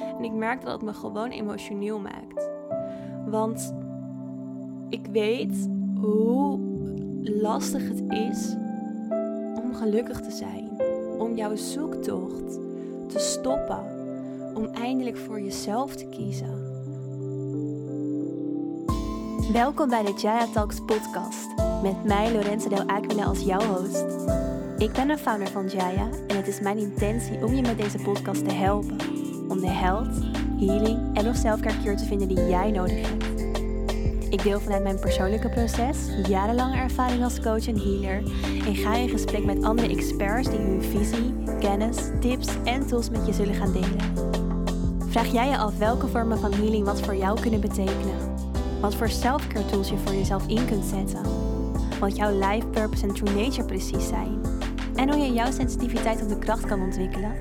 En ik merk dat het me gewoon emotioneel maakt. Want ik weet hoe lastig het is om gelukkig te zijn. Om jouw zoektocht te stoppen. Om eindelijk voor jezelf te kiezen. Welkom bij de Jaya Talks podcast. Met mij Lorenzo Del Aquila als jouw host. Ik ben een founder van Jaya en het is mijn intentie om je met deze podcast te helpen. Om de health, healing en of selfcare te vinden die jij nodig hebt. Ik deel vanuit mijn persoonlijke proces, jarenlange ervaring als coach en healer en ga in gesprek met andere experts die hun visie, kennis, tips en tools met je zullen gaan delen. Vraag jij je af welke vormen van healing wat voor jou kunnen betekenen? Wat voor selfcare tools je voor jezelf in kunt zetten? Wat jouw life purpose en true nature precies zijn? En hoe je jouw sensitiviteit op de kracht kan ontwikkelen?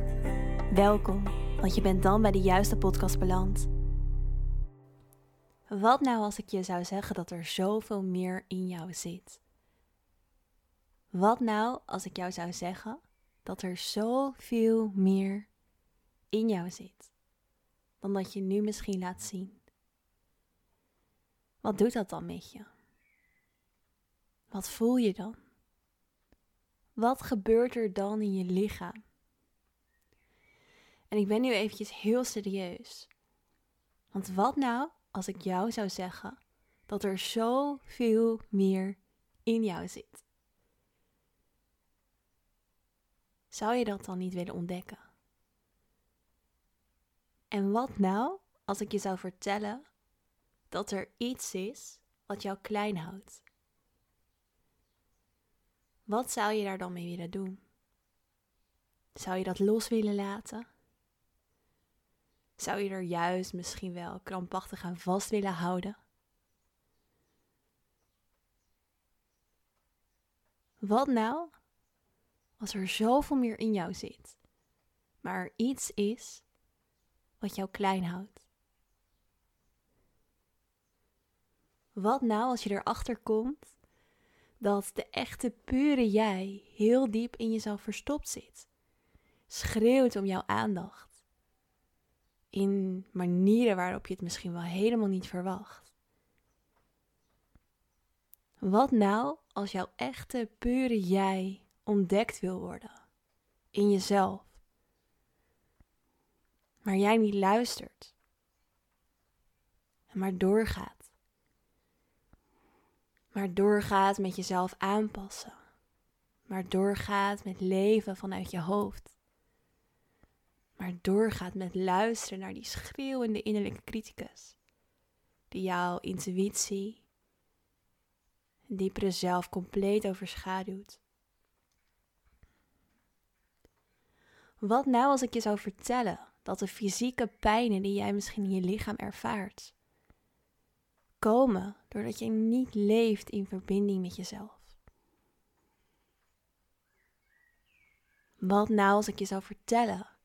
Welkom, want je bent dan bij de juiste podcast beland. Wat nou als ik je zou zeggen dat er zoveel meer in jou zit? Wat nou als ik jou zou zeggen dat er zoveel meer in jou zit dan dat je nu misschien laat zien? Wat doet dat dan met je? Wat voel je dan? Wat gebeurt er dan in je lichaam? En ik ben nu eventjes heel serieus. Want wat nou als ik jou zou zeggen dat er zoveel meer in jou zit? Zou je dat dan niet willen ontdekken? En wat nou als ik je zou vertellen dat er iets is wat jou klein houdt? Wat zou je daar dan mee willen doen? Zou je dat los willen laten? Zou je er juist misschien wel krampachtig aan vast willen houden? Wat nou als er zoveel meer in jou zit, maar er iets is wat jou klein houdt? Wat nou als je erachter komt dat de echte pure jij heel diep in jezelf verstopt zit. Schreeuwt om jouw aandacht. In manieren waarop je het misschien wel helemaal niet verwacht. Wat nou als jouw echte pure jij ontdekt wil worden? In jezelf. Maar jij niet luistert. Maar doorgaat maar doorgaat met jezelf aanpassen. Maar doorgaat met leven vanuit je hoofd. Maar doorgaat met luisteren naar die schreeuwende innerlijke criticus. Die jouw intuïtie, diepere zelf compleet overschaduwt. Wat nou als ik je zou vertellen dat de fysieke pijnen die jij misschien in je lichaam ervaart, komen doordat je niet leeft in verbinding met jezelf. Wat nou als ik je zou vertellen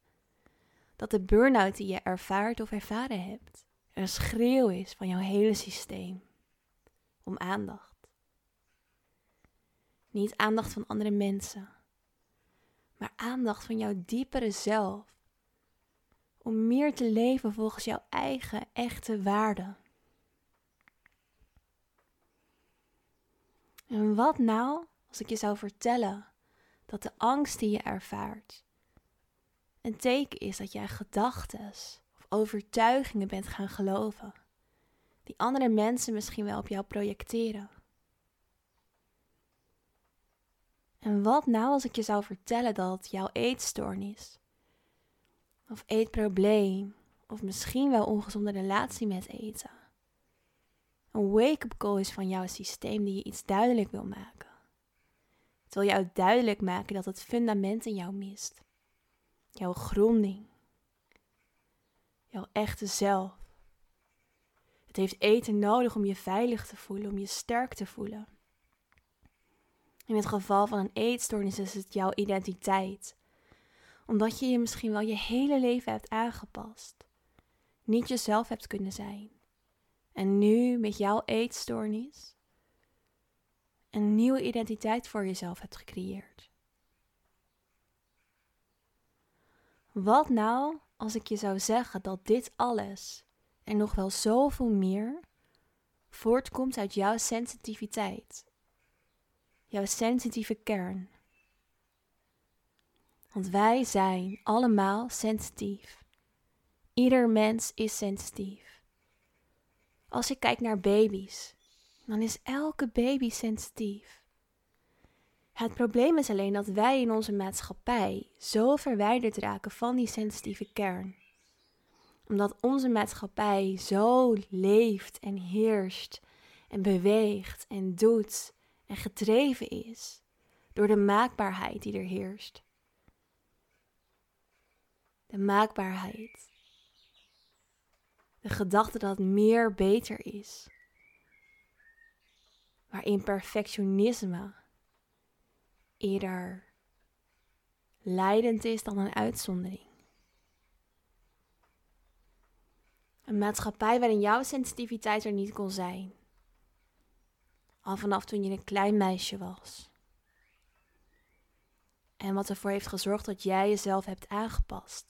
dat de burn-out die je ervaart of ervaren hebt een schreeuw is van jouw hele systeem om aandacht. Niet aandacht van andere mensen, maar aandacht van jouw diepere zelf. Om meer te leven volgens jouw eigen echte waarden. En wat nou als ik je zou vertellen dat de angst die je ervaart een teken is dat jij gedachten of overtuigingen bent gaan geloven, die andere mensen misschien wel op jou projecteren? En wat nou als ik je zou vertellen dat jouw eetstoornis of eetprobleem of misschien wel ongezonde relatie met eten een wake-up call is van jouw systeem die je iets duidelijk wil maken. Het wil jou duidelijk maken dat het fundament in jou mist. Jouw gronding. Jouw echte zelf. Het heeft eten nodig om je veilig te voelen, om je sterk te voelen. In het geval van een eetstoornis is het jouw identiteit. Omdat je je misschien wel je hele leven hebt aangepast. Niet jezelf hebt kunnen zijn en nu met jouw eetstoornis een nieuwe identiteit voor jezelf hebt gecreëerd. Wat nou als ik je zou zeggen dat dit alles en nog wel zoveel meer voortkomt uit jouw sensitiviteit, jouw sensitieve kern. Want wij zijn allemaal sensitief. Ieder mens is sensitief. Als je kijkt naar baby's, dan is elke baby sensitief. Het probleem is alleen dat wij in onze maatschappij zo verwijderd raken van die sensitieve kern. Omdat onze maatschappij zo leeft en heerst en beweegt en doet en gedreven is door de maakbaarheid die er heerst. De maakbaarheid. De gedachte dat meer beter is. Waarin perfectionisme eerder leidend is dan een uitzondering. Een maatschappij waarin jouw sensitiviteit er niet kon zijn. Al vanaf toen je een klein meisje was. En wat ervoor heeft gezorgd dat jij jezelf hebt aangepast.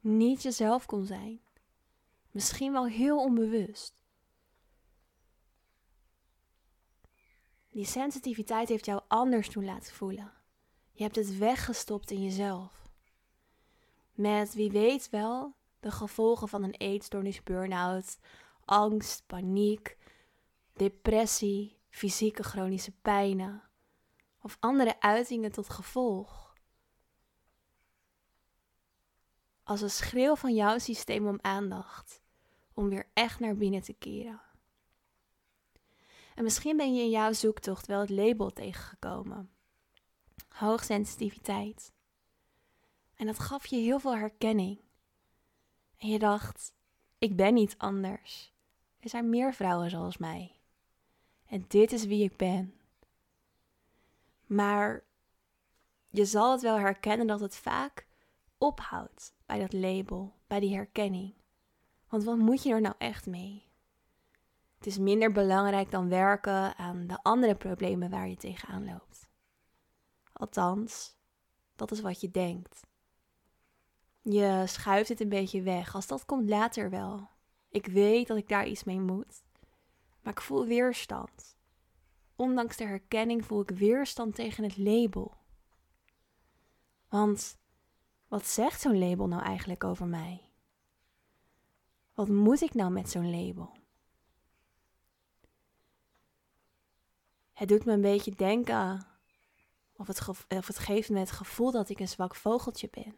Niet jezelf kon zijn. Misschien wel heel onbewust. Die sensitiviteit heeft jou anders doen laten voelen. Je hebt het weggestopt in jezelf. Met wie weet wel de gevolgen van een eetstoornis, burn-out, angst, paniek, depressie, fysieke chronische pijnen of andere uitingen tot gevolg. Als een schreeuw van jouw systeem om aandacht, om weer echt naar binnen te keren. En misschien ben je in jouw zoektocht wel het label tegengekomen. Hoogsensitiviteit. En dat gaf je heel veel herkenning. En je dacht, ik ben niet anders. Er zijn meer vrouwen zoals mij. En dit is wie ik ben. Maar je zal het wel herkennen dat het vaak ophoudt bij dat label, bij die herkenning. Want wat moet je er nou echt mee? Het is minder belangrijk dan werken aan de andere problemen waar je tegenaan loopt. Althans, dat is wat je denkt. Je schuift het een beetje weg, als dat komt later wel. Ik weet dat ik daar iets mee moet, maar ik voel weerstand. Ondanks de herkenning voel ik weerstand tegen het label. Want wat zegt zo'n label nou eigenlijk over mij? Wat moet ik nou met zo'n label? Het doet me een beetje denken, of het, of het geeft me het gevoel dat ik een zwak vogeltje ben.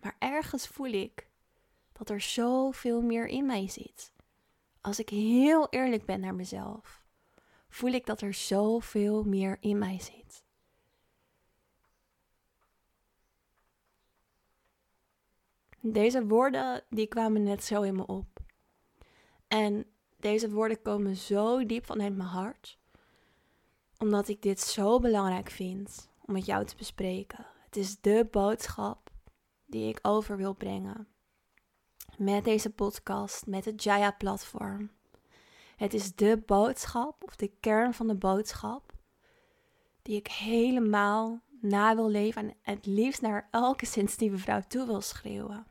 Maar ergens voel ik dat er zoveel meer in mij zit. Als ik heel eerlijk ben naar mezelf, voel ik dat er zoveel meer in mij zit. Deze woorden die kwamen net zo in me op. En deze woorden komen zo diep vanuit mijn hart omdat ik dit zo belangrijk vind om met jou te bespreken. Het is de boodschap die ik over wil brengen. Met deze podcast, met het Jaya-platform. Het is de boodschap, of de kern van de boodschap, die ik helemaal na wil leven en het liefst naar elke sensitieve vrouw toe wil schreeuwen.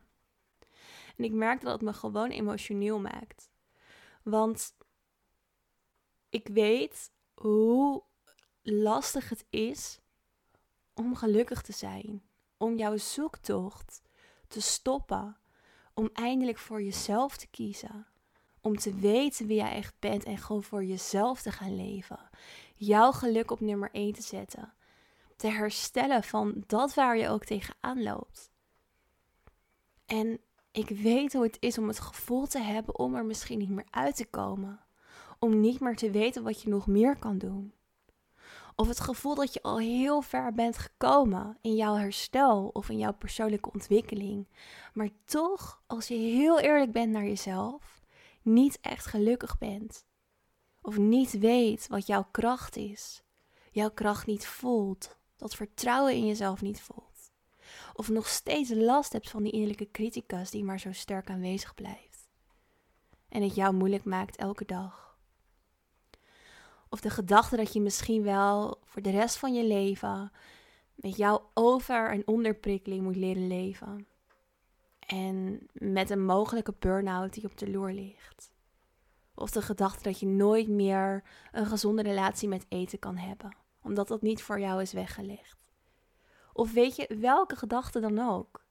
En ik merk dat het me gewoon emotioneel maakt. Want ik weet hoe lastig het is om gelukkig te zijn, om jouw zoektocht te stoppen, om eindelijk voor jezelf te kiezen, om te weten wie jij echt bent en gewoon voor jezelf te gaan leven, jouw geluk op nummer 1 te zetten, te herstellen van dat waar je ook tegenaan loopt. En ik weet hoe het is om het gevoel te hebben om er misschien niet meer uit te komen, om niet meer te weten wat je nog meer kan doen. Of het gevoel dat je al heel ver bent gekomen in jouw herstel of in jouw persoonlijke ontwikkeling. Maar toch, als je heel eerlijk bent naar jezelf, niet echt gelukkig bent. Of niet weet wat jouw kracht is. Jouw kracht niet voelt. Dat vertrouwen in jezelf niet voelt. Of nog steeds last hebt van die innerlijke criticus die maar zo sterk aanwezig blijft. En het jou moeilijk maakt elke dag. Of de gedachte dat je misschien wel voor de rest van je leven met jouw over- en onderprikkeling moet leren leven. En met een mogelijke burn-out die op de loer ligt. Of de gedachte dat je nooit meer een gezonde relatie met eten kan hebben, omdat dat niet voor jou is weggelegd. Of weet je, welke gedachte dan ook.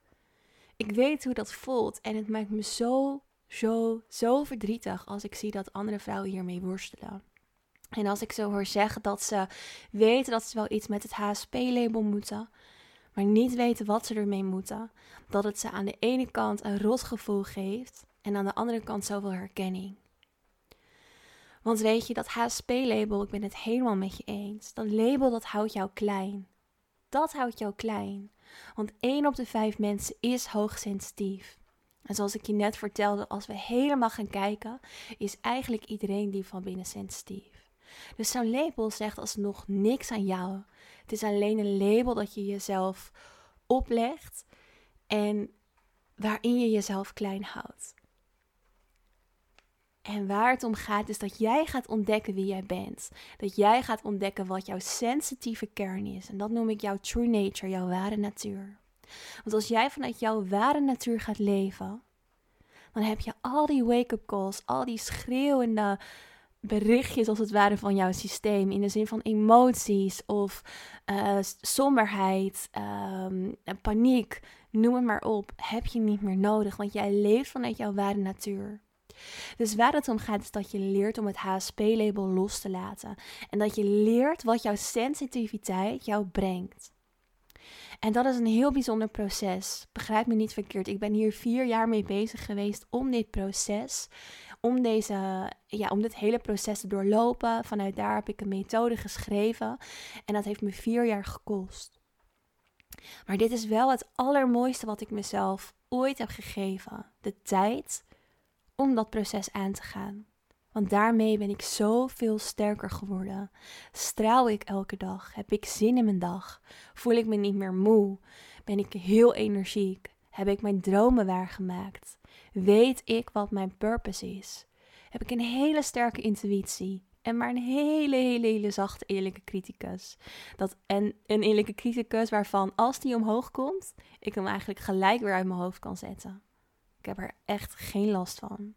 Ik weet hoe dat voelt en het maakt me zo, zo, zo verdrietig als ik zie dat andere vrouwen hiermee worstelen. En als ik zo hoor zeggen dat ze weten dat ze wel iets met het HSP-label moeten, maar niet weten wat ze ermee moeten, dat het ze aan de ene kant een rotgevoel geeft en aan de andere kant zoveel herkenning. Want weet je, dat HSP-label, ik ben het helemaal met je eens. Dat label dat houdt jou klein. Dat houdt jou klein. Want 1 op de 5 mensen is hoogsensitief. En zoals ik je net vertelde, als we helemaal gaan kijken, is eigenlijk iedereen die van binnen sensitief. Dus zo'n label zegt alsnog niks aan jou. Het is alleen een label dat je jezelf oplegt en waarin je jezelf klein houdt. En waar het om gaat is dat jij gaat ontdekken wie jij bent. Dat jij gaat ontdekken wat jouw sensitieve kern is. En dat noem ik jouw true nature, jouw ware natuur. Want als jij vanuit jouw ware natuur gaat leven, dan heb je al die wake-up calls, al die schreeuwende berichtjes als het ware van jouw systeem. In de zin van emoties of uh, somberheid, um, paniek, noem het maar op. Heb je niet meer nodig, want jij leeft vanuit jouw ware natuur. Dus waar het om gaat is dat je leert om het HSP-label los te laten. En dat je leert wat jouw sensitiviteit jou brengt. En dat is een heel bijzonder proces. Begrijp me niet verkeerd. Ik ben hier vier jaar mee bezig geweest om dit proces, om, deze, ja, om dit hele proces te doorlopen. Vanuit daar heb ik een methode geschreven. En dat heeft me vier jaar gekost. Maar dit is wel het allermooiste wat ik mezelf ooit heb gegeven. De tijd om dat proces aan te gaan. Want daarmee ben ik zoveel sterker geworden. Straal ik elke dag? Heb ik zin in mijn dag? Voel ik me niet meer moe? Ben ik heel energiek? Heb ik mijn dromen waargemaakt? Weet ik wat mijn purpose is? Heb ik een hele sterke intuïtie? En maar een hele, hele, hele zachte, eerlijke criticus. Dat, en een eerlijke criticus waarvan als die omhoog komt, ik hem eigenlijk gelijk weer uit mijn hoofd kan zetten. Ik heb er echt geen last van.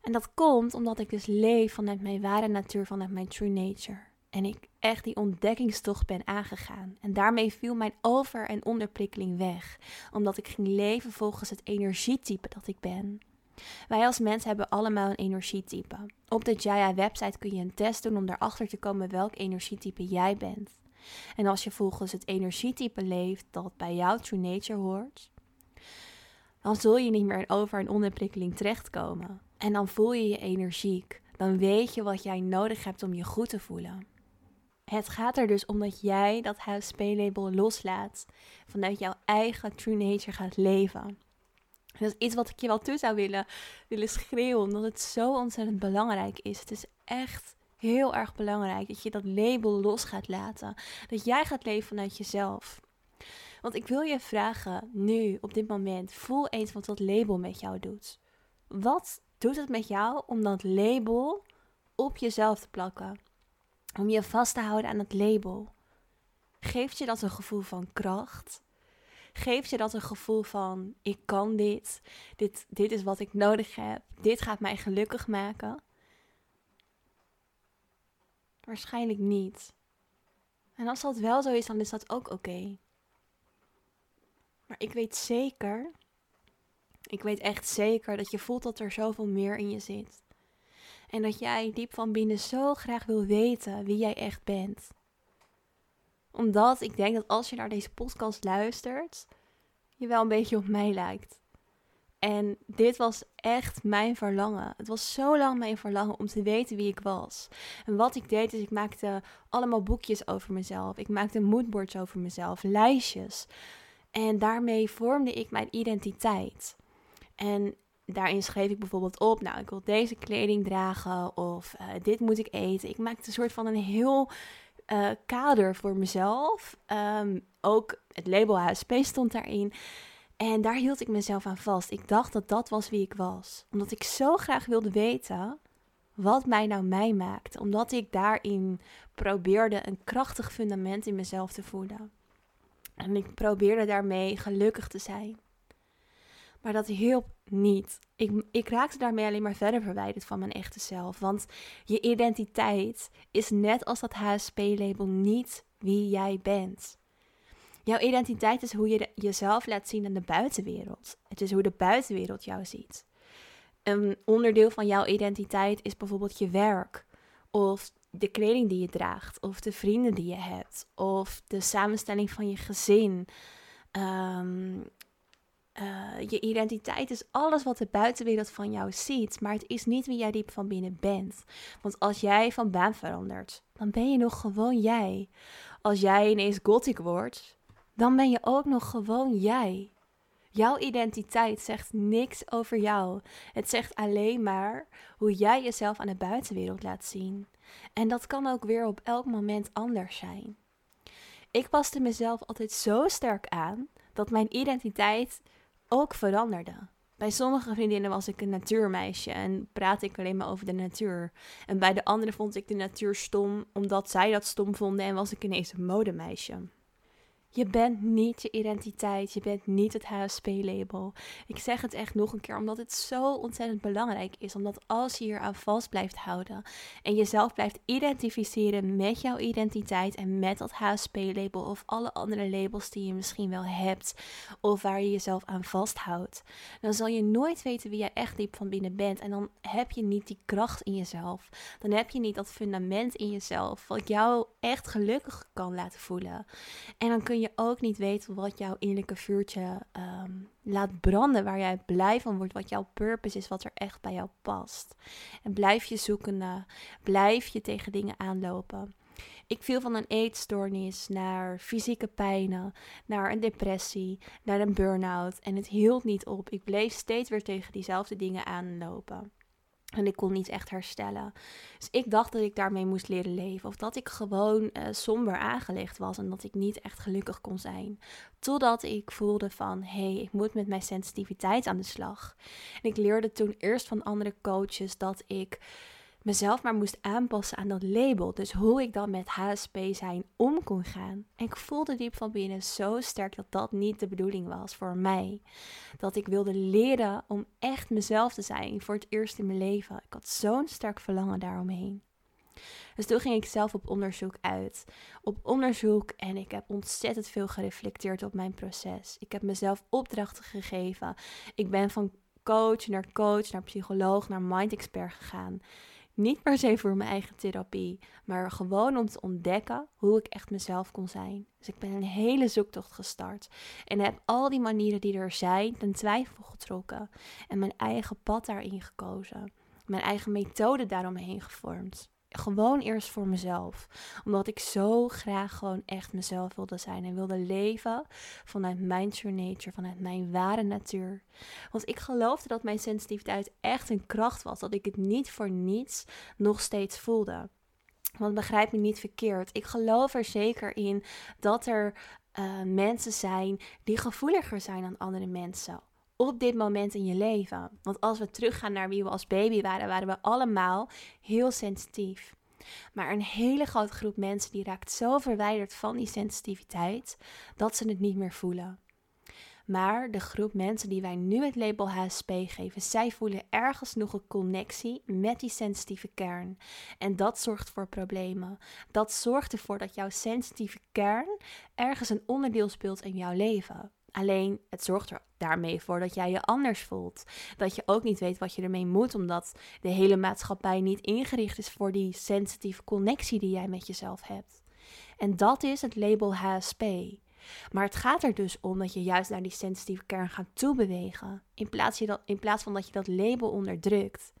En dat komt omdat ik dus leef vanuit mijn ware natuur, vanuit mijn true nature. En ik echt die ontdekkingstocht ben aangegaan. En daarmee viel mijn over- en onderprikkeling weg. Omdat ik ging leven volgens het energietype dat ik ben. Wij als mens hebben allemaal een energietype. Op de Jaya-website kun je een test doen om erachter te komen welk energietype jij bent. En als je volgens het energietype leeft dat bij jouw true nature hoort, dan zul je niet meer in over- en onderprikkeling terechtkomen. En dan voel je je energiek. Dan weet je wat jij nodig hebt om je goed te voelen. Het gaat er dus om dat jij dat HSP-label loslaat. Vanuit jouw eigen true nature gaat leven. Dat is iets wat ik je wel toe zou willen, willen schreeuwen, omdat het zo ontzettend belangrijk is. Het is echt heel erg belangrijk dat je dat label los gaat laten. Dat jij gaat leven vanuit jezelf. Want ik wil je vragen, nu, op dit moment, voel eens wat dat label met jou doet. Wat doet het met jou om dat label op jezelf te plakken? Om je vast te houden aan het label. Geeft je dat een gevoel van kracht? Geeft je dat een gevoel van ik kan dit, dit, dit is wat ik nodig heb, dit gaat mij gelukkig maken? Waarschijnlijk niet. En als dat wel zo is, dan is dat ook oké. Maar ik weet zeker, ik weet echt zeker dat je voelt dat er zoveel meer in je zit. En dat jij diep van binnen zo graag wil weten wie jij echt bent. Omdat ik denk dat als je naar deze podcast luistert, je wel een beetje op mij lijkt. En dit was echt mijn verlangen. Het was zo lang mijn verlangen om te weten wie ik was. En wat ik deed is, ik maakte allemaal boekjes over mezelf. Ik maakte moodboards over mezelf, lijstjes. En daarmee vormde ik mijn identiteit. En daarin schreef ik bijvoorbeeld op, nou, ik wil deze kleding dragen of uh, dit moet ik eten. Ik maakte een soort van een heel uh, kader voor mezelf. Um, ook het label HSP stond daarin. En daar hield ik mezelf aan vast. Ik dacht dat dat was wie ik was. Omdat ik zo graag wilde weten wat mij nou mij maakte. Omdat ik daarin probeerde een krachtig fundament in mezelf te voeden. En ik probeerde daarmee gelukkig te zijn. Maar dat hielp niet. Ik, ik raakte daarmee alleen maar verder verwijderd van mijn echte zelf. Want je identiteit is net als dat HSP-label niet wie jij bent. Jouw identiteit is hoe je jezelf laat zien aan de buitenwereld. Het is hoe de buitenwereld jou ziet. Een onderdeel van jouw identiteit is bijvoorbeeld je werk, of de kleding die je draagt, of de vrienden die je hebt, of de samenstelling van je gezin. Ehm, eh, je identiteit is alles wat de buitenwereld van jou ziet, maar het is niet wie jij diep van binnen bent. Want als jij van baan verandert, dan ben je nog gewoon jij. Als jij ineens gothic wordt, dan ben je ook nog gewoon jij. Jouw identiteit zegt niks over jou. Het zegt alleen maar hoe jij jezelf aan de buitenwereld laat zien. En dat kan ook weer op elk moment anders zijn. Ik paste mezelf altijd zo sterk aan dat mijn identiteit ook veranderde. Bij sommige vriendinnen was ik een natuurmeisje en praatte ik alleen maar over de natuur. En bij de anderen vond ik de natuur stom omdat zij dat stom vonden en was ik ineens een modemeisje. Je bent niet je identiteit. Je bent niet het HSP-label. Ik zeg het echt nog een keer, omdat het zo ontzettend belangrijk is. Omdat als je hier aan vast blijft houden en jezelf blijft identificeren met jouw identiteit en met dat HSP-label of alle andere labels die je misschien wel hebt of waar je jezelf aan vasthoudt, dan zal je nooit weten wie jij echt diep van binnen bent. En dan heb je niet die kracht in jezelf. Dan heb je niet dat fundament in jezelf wat jou echt gelukkig kan laten voelen. En dan kun je ook niet weet wat jouw innerlijke vuurtje ehm, laat branden, waar jij blij van wordt, wat jouw purpose is, wat er echt bij jou past. En blijf je zoekende, blijf je tegen dingen aanlopen. Ik viel van een eetstoornis naar fysieke pijnen, naar een depressie, naar een burn-out en het hield niet op. Ik bleef steeds weer tegen diezelfde dingen aanlopen. En ik kon niet echt herstellen. Dus ik dacht dat ik daarmee moest leren leven. Of dat ik gewoon uh, somber aangelegd was en dat ik niet echt gelukkig kon zijn. Totdat ik voelde van, hé, hey, ik moet met mijn sensitiviteit aan de slag. En ik leerde toen eerst van andere coaches dat ik mezelf maar moest aanpassen aan dat label. Dus hoe ik dan met HSP zijn om kon gaan. En ik voelde diep van binnen zo sterk dat dat niet de bedoeling was voor mij. Dat ik wilde leren om echt mezelf te zijn voor het eerst in mijn leven. Ik had zo'n sterk verlangen daaromheen. Dus toen ging ik zelf op onderzoek uit. Op onderzoek en ik heb ontzettend veel gereflecteerd op mijn proces. Ik heb mezelf opdrachten gegeven. Ik ben van coach naar coach, naar psycholoog, naar mind expert gegaan. Niet per se voor mijn eigen therapie, maar gewoon om te ontdekken hoe ik echt mezelf kon zijn. Dus ik ben een hele zoektocht gestart en heb al die manieren die er zijn ten twijfel getrokken en mijn eigen pad daarin gekozen. Mijn eigen methode daaromheen gevormd gewoon eerst voor mezelf. Omdat ik zo graag gewoon echt mezelf wilde zijn en wilde leven vanuit mijn true nature, vanuit mijn ware natuur. Want ik geloofde dat mijn sensitiviteit echt een kracht was, dat ik het niet voor niets nog steeds voelde. Want begrijp me niet verkeerd. Ik geloof er zeker in dat er uh, mensen zijn die gevoeliger zijn dan andere mensen op dit moment in je leven. Want als we teruggaan naar wie we als baby waren, waren we allemaal heel sensitief. Maar een hele grote groep mensen die raakt zo verwijderd van die sensitiviteit dat ze het niet meer voelen. Maar de groep mensen die wij nu het label HSP geven, zij voelen ergens nog een connectie met die sensitieve kern. En dat zorgt voor problemen. Dat zorgt ervoor dat jouw sensitieve kern ergens een onderdeel speelt in jouw leven. Alleen het zorgt er daarmee voor dat jij je anders voelt. Dat je ook niet weet wat je ermee moet, omdat de hele maatschappij niet ingericht is voor die sensitieve connectie die jij met jezelf hebt. En dat is het label HSP. Maar het gaat er dus om dat je juist naar die sensitieve kern gaat toebewegen. In plaats, je in plaats van dat je dat label onderdrukt.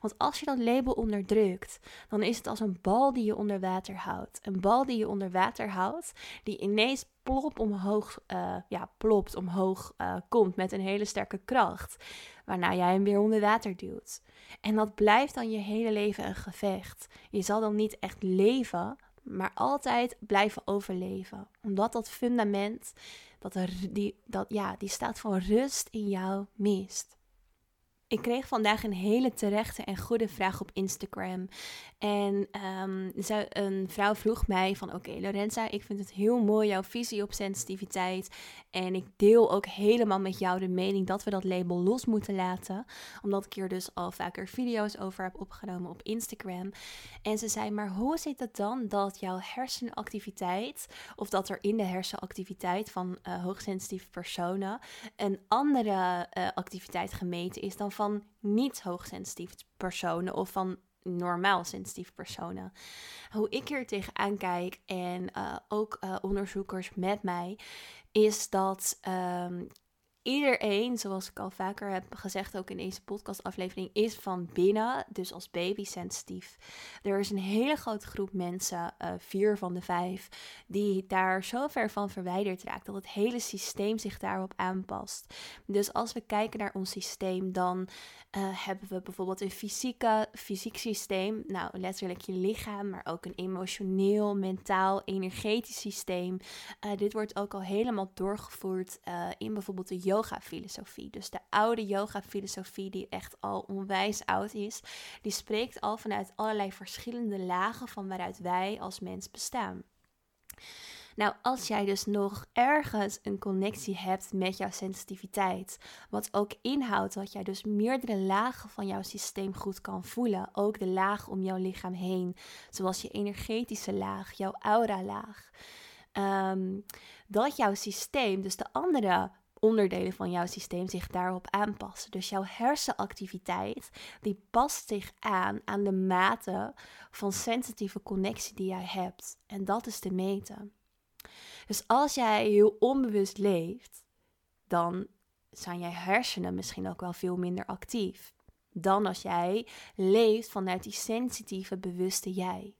Want als je dat label onderdrukt, dan is het als een bal die je onder water houdt. Een bal die je onder water houdt, die ineens plop omhoog, uh, ja, plopt omhoog uh, komt met een hele sterke kracht. Waarna jij hem weer onder water duwt. En dat blijft dan je hele leven een gevecht. Je zal dan niet echt leven, maar altijd blijven overleven. Omdat dat fundament, dat, die, dat, ja, die staat van rust in jou mist. Ik kreeg vandaag een hele terechte en goede vraag op Instagram. En um, een vrouw vroeg mij van oké Lorenza, ik vind het heel mooi jouw visie op sensitiviteit. En ik deel ook helemaal met jou de mening dat we dat label los moeten laten. Omdat ik hier dus al vaker video's over heb opgenomen op Instagram. En ze zei, maar hoe zit het dan dat jouw hersenactiviteit, of dat er in de hersenactiviteit van uh, hoogsensitieve personen een andere uh, activiteit gemeten is dan van niet hoogsensitieve personen of van normaal sensitieve personen. Hoe ik hier tegenaan kijk en uh, ook uh, onderzoekers met mij, is dat um, iedereen, zoals ik al vaker heb gezegd, ook in deze podcastaflevering, is van binnen, dus als baby sensitief. Er is een hele grote groep mensen, uh, vier van de vijf, die daar zo ver van verwijderd raakt dat het hele systeem zich daarop aanpast. Dus als we kijken naar ons systeem, dan uh, hebben we bijvoorbeeld een fysieke, fysiek systeem, nou letterlijk je lichaam, maar ook een emotioneel, mentaal, energetisch systeem. Uh, dit wordt ook al helemaal doorgevoerd in bijvoorbeeld de yoga-filosofie. Dus de oude yoga-filosofie, die echt al onwijs oud is, die spreekt al vanuit allerlei verschillende lagen van waaruit wij als mens bestaan. Nou, als jij dus nog ergens een connectie hebt met jouw sensitiviteit, wat ook inhoudt dat jij dus meerdere lagen van jouw systeem goed kan voelen, ook de laag om jouw lichaam heen, zoals je energetische laag, jouw aura-laag, um, dat jouw systeem, dus de andere onderdelen van jouw systeem zich daarop aanpassen. Dus jouw hersenactiviteit die past zich aan aan de mate van sensitieve connectie die jij hebt. En dat is te meten. Dus als jij heel onbewust leeft, dan zijn je hersenen misschien ook wel veel minder actief dan als jij leeft vanuit die sensitieve, bewuste jij.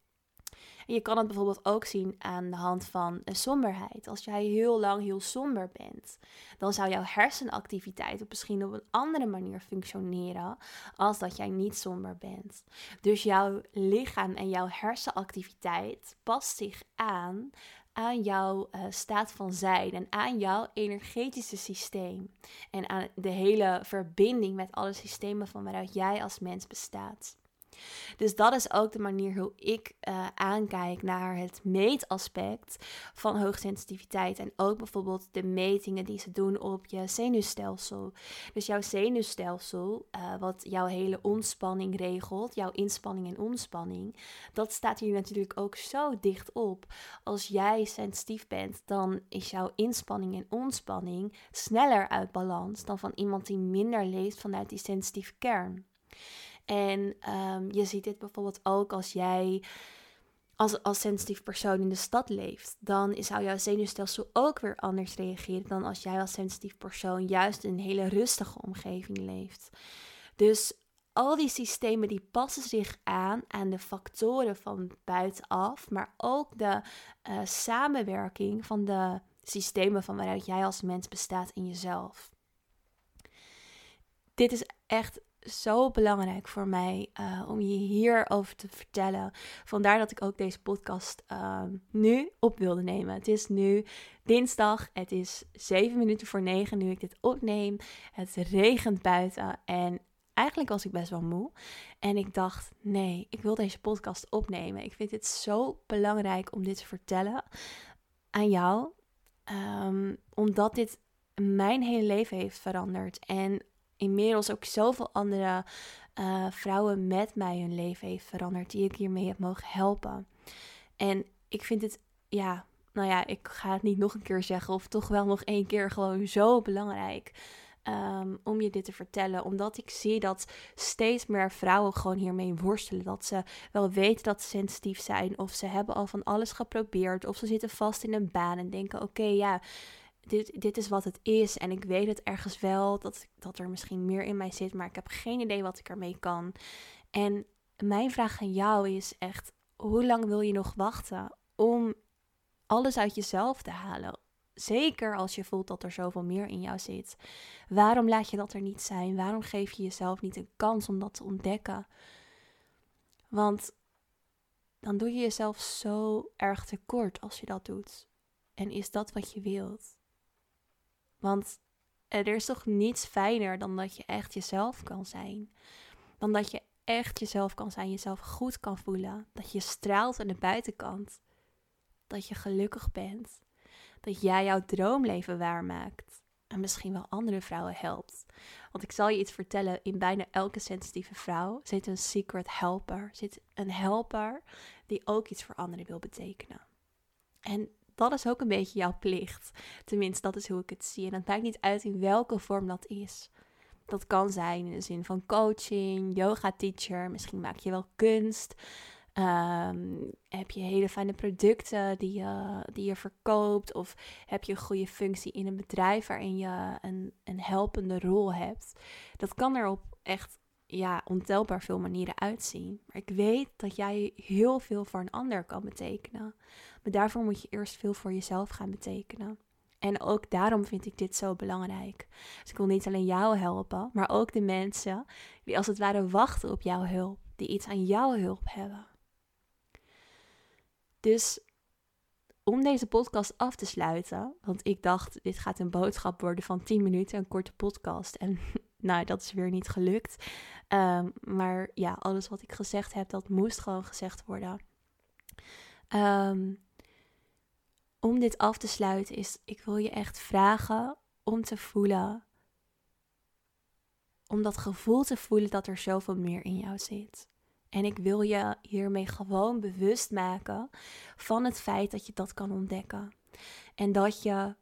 Je kan het bijvoorbeeld ook zien aan de hand van een somberheid. Als jij heel lang heel somber bent, dan zou jouw hersenactiviteit misschien op een andere manier functioneren als dat jij niet somber bent. Dus jouw lichaam en jouw hersenactiviteit past zich aan aan jouw uh, staat van zijn en aan jouw energetische systeem. En aan de hele verbinding met alle systemen van waaruit jij als mens bestaat. Dus dat is ook de manier hoe ik uh, aankijk naar het meetaspect van hoogsensitiviteit. En ook bijvoorbeeld de metingen die ze doen op je zenuwstelsel. Dus jouw zenuwstelsel, uh, wat jouw hele ontspanning regelt, jouw inspanning en ontspanning, dat staat hier natuurlijk ook zo dicht op. Als jij sensitief bent, dan is jouw inspanning en ontspanning sneller uit balans dan van iemand die minder leeft vanuit die sensitieve kern. En ehm, je ziet dit bijvoorbeeld ook als jij als, als sensitief persoon in de stad leeft. Dan zou jouw zenuwstelsel ook weer anders reageren dan als jij als sensitief persoon juist in een hele rustige omgeving leeft. Dus al die systemen die passen zich aan aan de factoren van buitenaf, maar ook de uh, samenwerking van de systemen van waaruit jij als mens bestaat in jezelf. Dit is echt zo belangrijk voor mij uh, om je hierover te vertellen. Vandaar dat ik ook deze podcast uh, nu op wilde nemen. Het is nu dinsdag, het is 7 minuten voor 9 nu ik dit opneem. Het regent buiten en eigenlijk was ik best wel moe. En ik dacht, nee, ik wil deze podcast opnemen. Ik vind het zo belangrijk om dit te vertellen aan jou. Um, omdat dit mijn hele leven heeft veranderd. En inmiddels ook zoveel andere uh, vrouwen met mij hun leven heeft veranderd, die ik hiermee heb mogen helpen. En ik vind het, ja, nou ja, ik ga het niet nog een keer zeggen, of toch wel nog één keer gewoon zo belangrijk. Um, om je dit te vertellen. Omdat ik zie dat steeds meer vrouwen gewoon hiermee worstelen. Dat ze wel weten dat ze sensitief zijn. Of ze hebben al van alles geprobeerd. Of ze zitten vast in een baan en denken: oké, ja, dit, dit is wat het is. En ik weet het ergens wel dat, dat er misschien meer in mij zit, maar ik heb geen idee wat ik ermee kan. En mijn vraag aan jou is echt: hoe lang wil je nog wachten om alles uit jezelf te halen? Zeker als je voelt dat er zoveel meer in jou zit. Waarom laat je dat er niet zijn? Waarom geef je jezelf niet een kans om dat te ontdekken? Want dan doe je jezelf zo erg tekort als je dat doet. En is dat wat je wilt? Want er is toch niets fijner dan dat je echt jezelf kan zijn. Dan dat je echt jezelf kan zijn, jezelf goed kan voelen. Dat je straalt aan de buitenkant. Dat je gelukkig bent. Dat jij jouw droomleven waarmaakt. En misschien wel andere vrouwen helpt. Want ik zal je iets vertellen, in bijna elke sensitieve vrouw zit een secret helper. Zit een helper die ook iets voor anderen wil betekenen. En dat is ook een beetje jouw plicht. Tenminste, dat is hoe ik het zie. En het maakt niet uit in welke vorm dat is. Dat kan zijn in de zin van coaching, yoga teacher, misschien maak je wel kunst. Ehm, heb je hele fijne producten die je, die je verkoopt? Of heb je een goede functie in een bedrijf waarin je een, een helpende rol hebt? Dat kan er op echt ja, ontelbaar veel manieren uitzien. Maar ik weet dat jij heel veel voor een ander kan betekenen. Maar daarvoor moet je eerst veel voor jezelf gaan betekenen. En ook daarom vind ik dit zo belangrijk. Dus ik wil niet alleen jou helpen, maar ook de mensen die als het ware wachten op jouw hulp, die iets aan jouw hulp hebben. Dus om deze podcast af te sluiten, want ik dacht dit gaat een boodschap worden van 10 minuten, een korte podcast. En nou, dat is weer niet gelukt. Ehm, maar ja, alles wat ik gezegd heb, dat moest gewoon gezegd worden. Um, om dit af te sluiten is, ik wil je echt vragen om te voelen, om dat gevoel te voelen dat er zoveel meer in jou zit. En ik wil je hiermee gewoon bewust maken van het feit dat je dat kan ontdekken. En dat je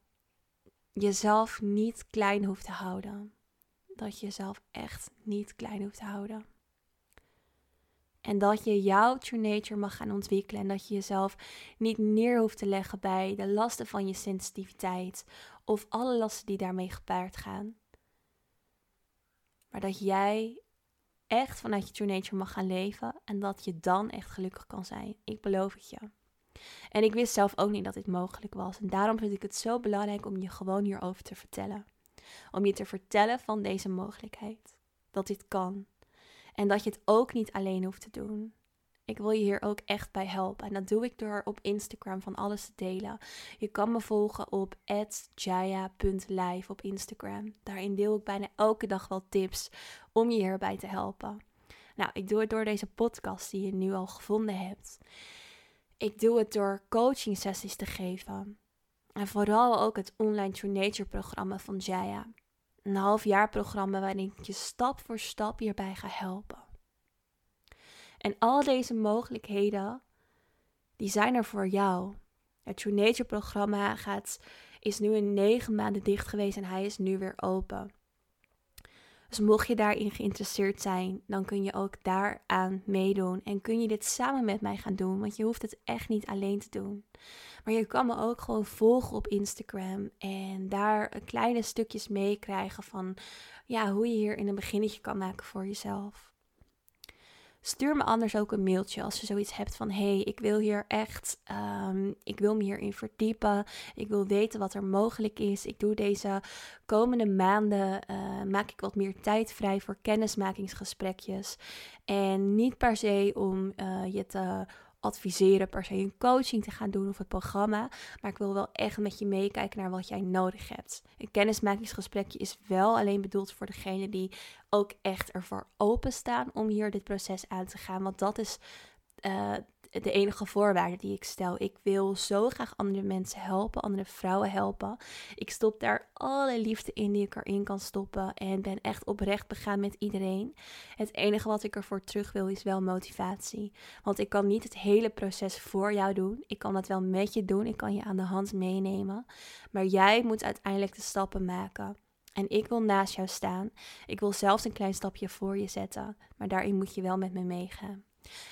jezelf niet klein hoeft te houden. Dat je jezelf echt niet klein hoeft te houden. En dat je jouw true nature mag gaan ontwikkelen. En dat je jezelf niet neer hoeft te leggen bij de lasten van je sensitiviteit. Of alle lasten die daarmee gepaard gaan. Maar dat jij echt vanuit je true nature mag gaan leven. En dat je dan echt gelukkig kan zijn. Ik beloof het je. En ik wist zelf ook niet dat dit mogelijk was. En daarom vind ik het zo belangrijk om je gewoon hierover te vertellen. Om je te vertellen van deze mogelijkheid. Dat dit kan. En dat je het ook niet alleen hoeft te doen. Ik wil je hier ook echt bij helpen. En dat doe ik door op Instagram van alles te delen. Je kan me volgen op jaya.live op Instagram. Daarin deel ik bijna elke dag wel tips om je hierbij te helpen. Nou, ik doe het door deze podcast die je nu al gevonden hebt. Ik doe het door coaching sessies te geven. En vooral ook het online True Nature programma van Jaya een halfjaarprogramma waarin ik je stap voor stap hierbij ga helpen. En al deze mogelijkheden, die zijn er voor jou. Het True Nature programma gaat, is nu in negen maanden dicht geweest en hij is nu weer open. Dus mocht je daarin geïnteresseerd zijn, dan kun je ook daaraan meedoen. En kun je dit samen met mij gaan doen, want je hoeft het echt niet alleen te doen. Maar je kan me ook gewoon volgen op Instagram en daar kleine stukjes meekrijgen van ja, hoe je hier in een beginnetje kan maken voor jezelf. Stuur me anders ook een mailtje als je zoiets hebt van: hey, ik wil hier echt, um, ik wil me hierin verdiepen. Ik wil weten wat er mogelijk is. Ik doe deze komende maanden, uh, maak ik wat meer tijd vrij voor kennismakingsgesprekjes. En niet per se om uh, je te adviseren per se een coaching te gaan doen of het programma. Maar ik wil wel echt met je meekijken naar wat jij nodig hebt. Een kennismakingsgesprekje is wel alleen bedoeld voor degene die ook echt ervoor openstaan om hier dit proces aan te gaan. Want dat is uh, de enige voorwaarde die ik stel. Ik wil zo graag andere mensen helpen, andere vrouwen helpen. Ik stop daar alle liefde in die ik erin kan stoppen en ben echt oprecht begaan met iedereen. Het enige wat ik ervoor terug wil is wel motivatie. Want ik kan niet het hele proces voor jou doen. Ik kan dat wel met je doen. Ik kan je aan de hand meenemen. Maar jij moet uiteindelijk de stappen maken. En ik wil naast jou staan. Ik wil zelfs een klein stapje voor je zetten. Maar daarin moet je wel met me meegaan.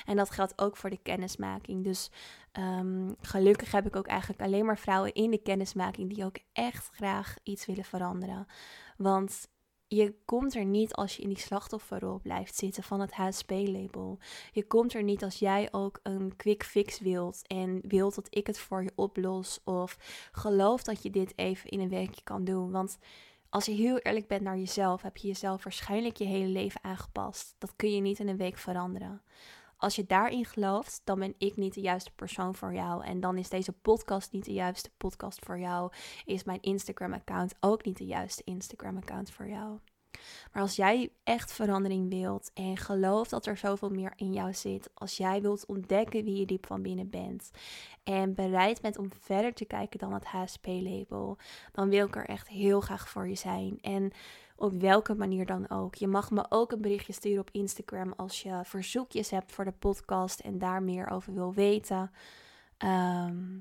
En dat geldt ook voor de kennismaking. Dus um, gelukkig heb ik ook eigenlijk alleen maar vrouwen in de kennismaking die ook echt graag iets willen veranderen. Want je komt er niet als je in die slachtofferrol blijft zitten van het HSP-label. Je komt er niet als jij ook een quick fix wilt en wilt dat ik het voor je oplos of geloof dat je dit even in een weekje kan doen. Want als je heel eerlijk bent naar jezelf, heb je jezelf waarschijnlijk je hele leven aangepast. Dat kun je niet in een week veranderen als je daarin gelooft, dan ben ik niet de juiste persoon voor jou. En dan is deze podcast niet de juiste podcast voor jou. Is mijn Instagram-account ook niet de juiste Instagram-account voor jou. Maar als jij echt verandering wilt en gelooft dat er zoveel meer in jou zit, als jij wilt ontdekken wie je diep van binnen bent en bereid bent om verder te kijken dan het HSP-label, dan wil ik er echt heel graag voor je zijn. En op welke manier dan ook. Je mag me ook een berichtje sturen op Instagram als je verzoekjes hebt voor de podcast en daar meer over wil weten. Ehm,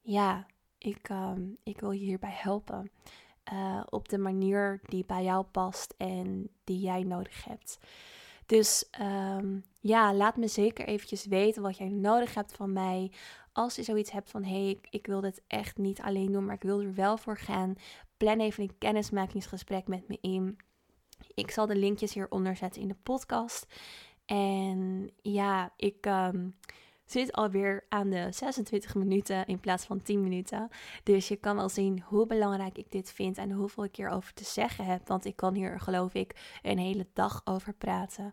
ja, ik, um, ik wil je hierbij helpen. Uh, op de manier die bij jou past en die jij nodig hebt. Dus um, ja, laat me zeker eventjes weten wat jij nodig hebt van mij. Als je zoiets hebt van, hé, hey, ik, ik, wil dit echt niet alleen doen, maar ik wil er wel voor gaan. Plan even een kennismakingsgesprek met me in. Ik zal de linkjes hieronder zetten in de podcast. En ja, ik um, zit alweer aan de 26 minuten in plaats van 10 minuten. Dus je kan wel zien hoe belangrijk ik dit vind en hoeveel ik hierover te zeggen heb. Want ik kan hier, geloof ik, een hele dag over praten.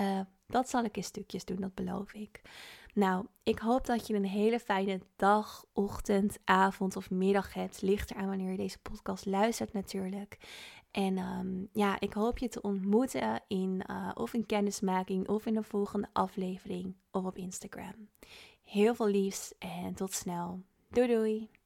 Uh, dat zal ik in stukjes doen, dat beloof ik. Nou, ik hoop dat je een hele fijne dag, ochtend, avond of middag hebt. Ligt er aan wanneer je deze podcast luistert natuurlijk. En um, ja, ik hoop je te ontmoeten in uh, of een kennismaking of in de volgende aflevering of op Instagram. Heel veel liefs en tot snel. Doei doei!